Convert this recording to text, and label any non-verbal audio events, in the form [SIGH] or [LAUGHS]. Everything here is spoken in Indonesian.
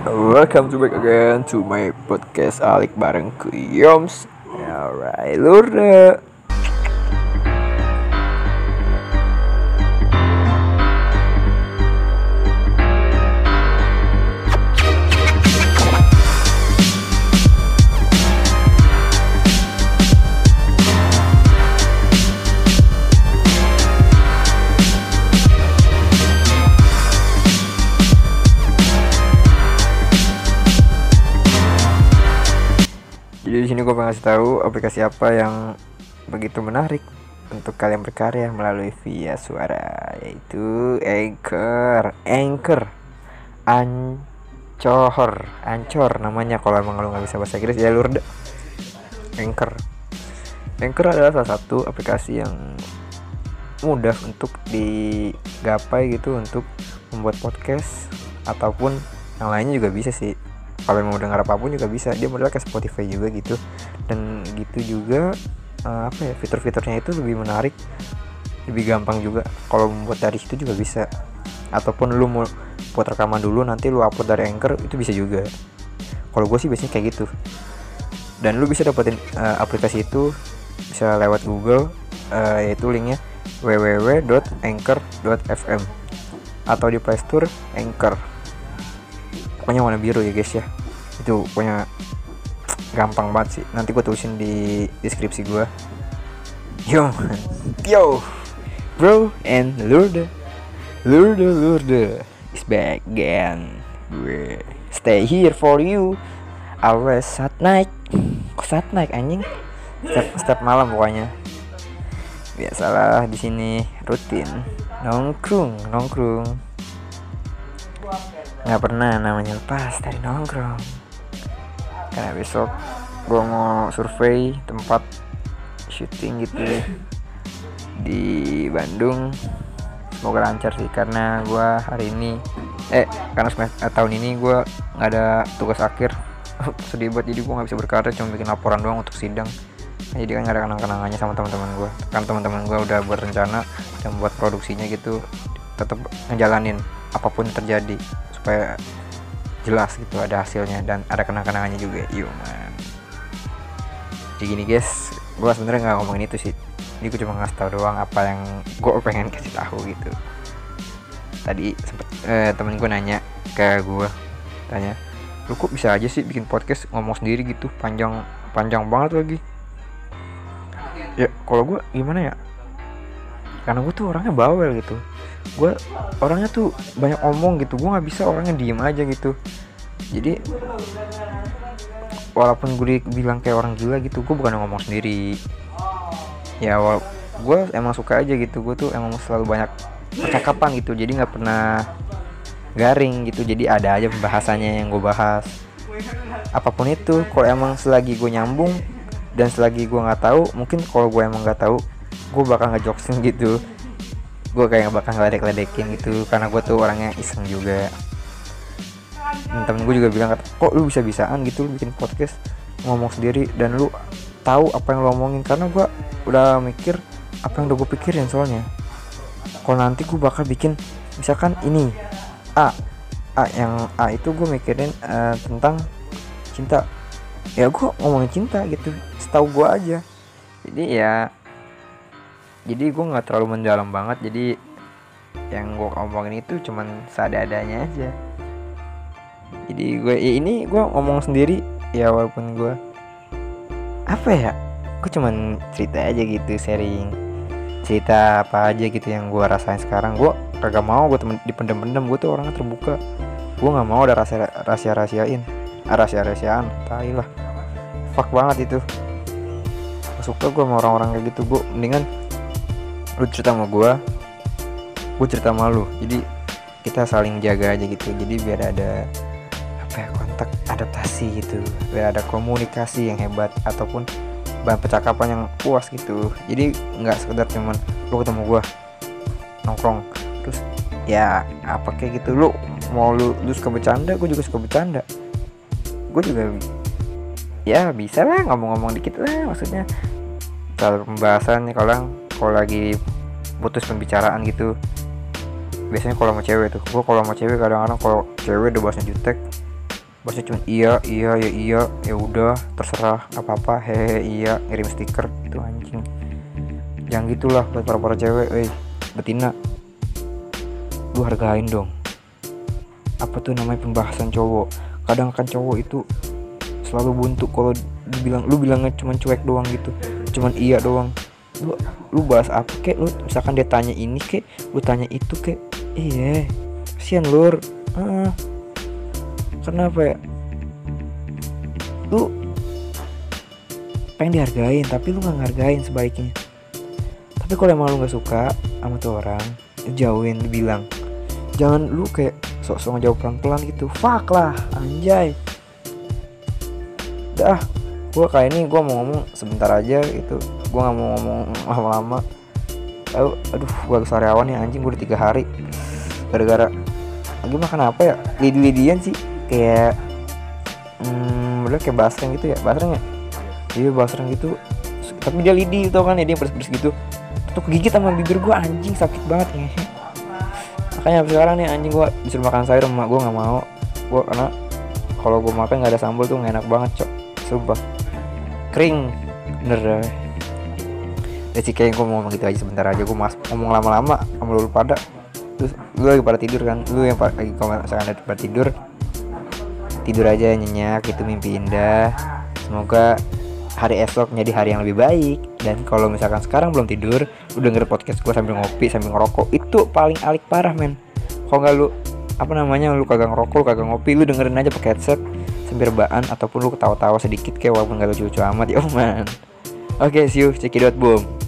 Welcome to back again to my podcast Alik bareng ke Yoms Alright, lur Jadi di sini gue pengen kasih tahu aplikasi apa yang begitu menarik untuk kalian berkarya melalui via suara yaitu Anchor, Anchor, Ancor, Ancor namanya kalau emang lo nggak bisa bahasa Inggris ya lur deh. Anchor, Anchor adalah salah satu aplikasi yang mudah untuk digapai gitu untuk membuat podcast ataupun yang lainnya juga bisa sih kalau mau dengar apa pun juga bisa. Dia model kayak Spotify juga gitu. Dan gitu juga uh, apa ya fitur-fiturnya itu lebih menarik lebih gampang juga. Kalau membuat dari situ juga bisa. Ataupun lu mau buat rekaman dulu nanti lu upload dari Anchor itu bisa juga. Kalau gue sih biasanya kayak gitu. Dan lu bisa dapetin uh, aplikasi itu bisa lewat Google uh, yaitu linknya www.anchor.fm atau di Play Store Anchor pokoknya warna biru ya guys ya. Itu pokoknya gampang banget sih. Nanti gue tulisin di deskripsi gue yo yo. Bro and Lurde. Lurde Lurde is back again. Gue stay here for you. Always at night. Kok saat night anjing? Setiap, setiap malam pokoknya. Biasalah di sini rutin. Nongkrong nongkrong nggak pernah namanya lepas dari nongkrong. Karena besok gue mau survei tempat syuting gitu di Bandung. Semoga lancar sih karena gue hari ini eh karena semester, eh, tahun ini gue nggak ada tugas akhir. [LAUGHS] Sedih banget jadi gue nggak bisa berkarya cuma bikin laporan doang untuk sidang. Nah, jadi kan gak ada kenang-kenangannya sama teman-teman gue kan teman-teman gue udah berencana dan buat produksinya gitu tetap ngejalanin apa pun terjadi supaya jelas gitu ada hasilnya dan ada kenang-kenangannya juga. Yuk man. Jadi gini guys. Gue sebenarnya nggak ngomongin itu sih. Ini gue cuma ngasih tau doang apa yang gue pengen kasih tahu gitu. Tadi sempet eh, temen gue nanya ke gue tanya lu kok bisa aja sih bikin podcast ngomong sendiri gitu? Panjang panjang banget lagi. Ya kalau gue gimana ya? Karena gue tuh orangnya bawel gitu gue orangnya tuh banyak omong gitu. Gue nggak bisa orangnya diem aja gitu. Jadi walaupun gue bilang kayak orang gila gitu gue bukan ngomong sendiri. Ya gue emang suka aja gitu. Gue tuh emang selalu banyak percakapan gitu. Jadi nggak pernah garing gitu. Jadi ada aja pembahasannya yang gue bahas. Apa pun itu kalau emang selagi gue nyambung dan selagi gue nggak tahu mungkin kalau gue emang nggak tahu gue bakal ngejoksin gitu gue kayak bakal ngeledek-ledekin gitu karena gue tuh orangnya iseng juga. Dan temen gue juga bilang kok lu bisa bisaan gitu lu bikin podcast ngomong sendiri dan lu tahu apa yang lu omongin? Karena gue udah mikir apa yang udah gue pikirin soalnya. Kalau nanti gue bakal bikin misalkan ini A. A yang A itu gue mikirin uh, tentang cinta. Ya gue ngomongin cinta gitu setahu gue aja. Jadi ya jadi gue nggak terlalu mendalam banget jadi yang gue omongin itu cuman seadanya aja. Jadi gue ya ini gue ngomong sendiri ya walaupun gue apa ya gue cuman cerita aja gitu sharing cerita apa aja gitu yang gue rasain sekarang. Gue kagak mau gue temen dipendem-pendem gue tuh orangnya terbuka. Gue nggak mau ada rahasia rahasia rahasiain rahasia rahasiaan tai lah. Fuck banget itu. Gak suka gue sama orang-orang kayak gitu gue mendingan lu cerita sama gue gue cerita sama lu. Jadi kita saling jaga aja gitu. Jadi biar ada apa ya kontak adaptasi gitu. Biar ada komunikasi yang hebat ataupun bahan percakapan yang puas gitu. Jadi nggak sekedar cuman lu ketemu gue nongkrong. Terus ya apa kayak gitu. Lu mau lu lu suka bercanda gue juga suka bercanda. Gue juga ya bisa lah ngomong-ngomong dikit lah maksudnya. Kalau pembahasan nih kalau kalau lagi putus pembicaraan gitu biasanya kalau sama cewek tuh. Gue kalau sama cewek kadang-kadang kalau cewek udah bahasnya jutek bosnya cuma iya iya ya iya ya udah terserah apa apa hehe iya ngirim stiker itu anjing. Jangan gitulah buat para para cewek eh betina. Lu hargain dong. Apa tuh namanya pembahasan cowok? Kadang kan cowok itu selalu buntu kalau dibilang lu bilangnya cuma cuek doang gitu cuman iya doang lu lu bahas apa kek? Lu misalkan dia tanya ini kek lu tanya itu kek. Iya kasian lur. Ah, kenapa ya? Lu pengen dihargain tapi lu nggak ngargain sebaiknya. Tapi kalau emang lu nggak suka sama tuh orang jauhin lu bilang jangan lu kayak sok-sok ngejawab pelan-pelan gitu. Fuck lah anjay. Dah gue kayak ini gue mau ngomong sebentar aja gitu. Gue nggak mau ngomong lama-lama. Aduh, aduh gue sariawan nih anjing gue udah tiga hari. Gara-gara lagi makan apa ya? Lidi-lidian sih kayak hmm udah kayak basreng gitu ya? Basreng ya? Iya basreng gitu. Tapi dia lidi tau kan ya? Dia pedes-pedes gitu. Tuh kegigit sama bibir gue anjing sakit banget ngehe makanya sekarang nih anjing gue disuruh makan sayur sama gue nggak mau. Gue karena kalau gue makan nggak ada sambal tuh nggak enak banget cok sumpah. Kering bener ya. Sih kayak gue mau ngomong gitu aja sebentar aja. Gue mas ngomong lama-lama sama lu pada. Terus lu lagi pada tidur kan? Lu yang lagi kalau misalkan ada pada tidur. Tidur aja nyenyak itu mimpi indah. Semoga hari esok menjadi hari yang lebih baik. Dan kalau misalkan sekarang belum tidur lu denger podcast gue sambil ngopi sambil ngerokok itu paling alik parah men. Kalau nggak lu apa namanya lu kagak ngerokok lu kagak ngopi lu dengerin aja pakai headset sambil rebahan ataupun lu ketawa-tawa sedikit kayak walaupun gak lucu-lucu amat ya [LAUGHS] man. Oke see you. Cekidot boom.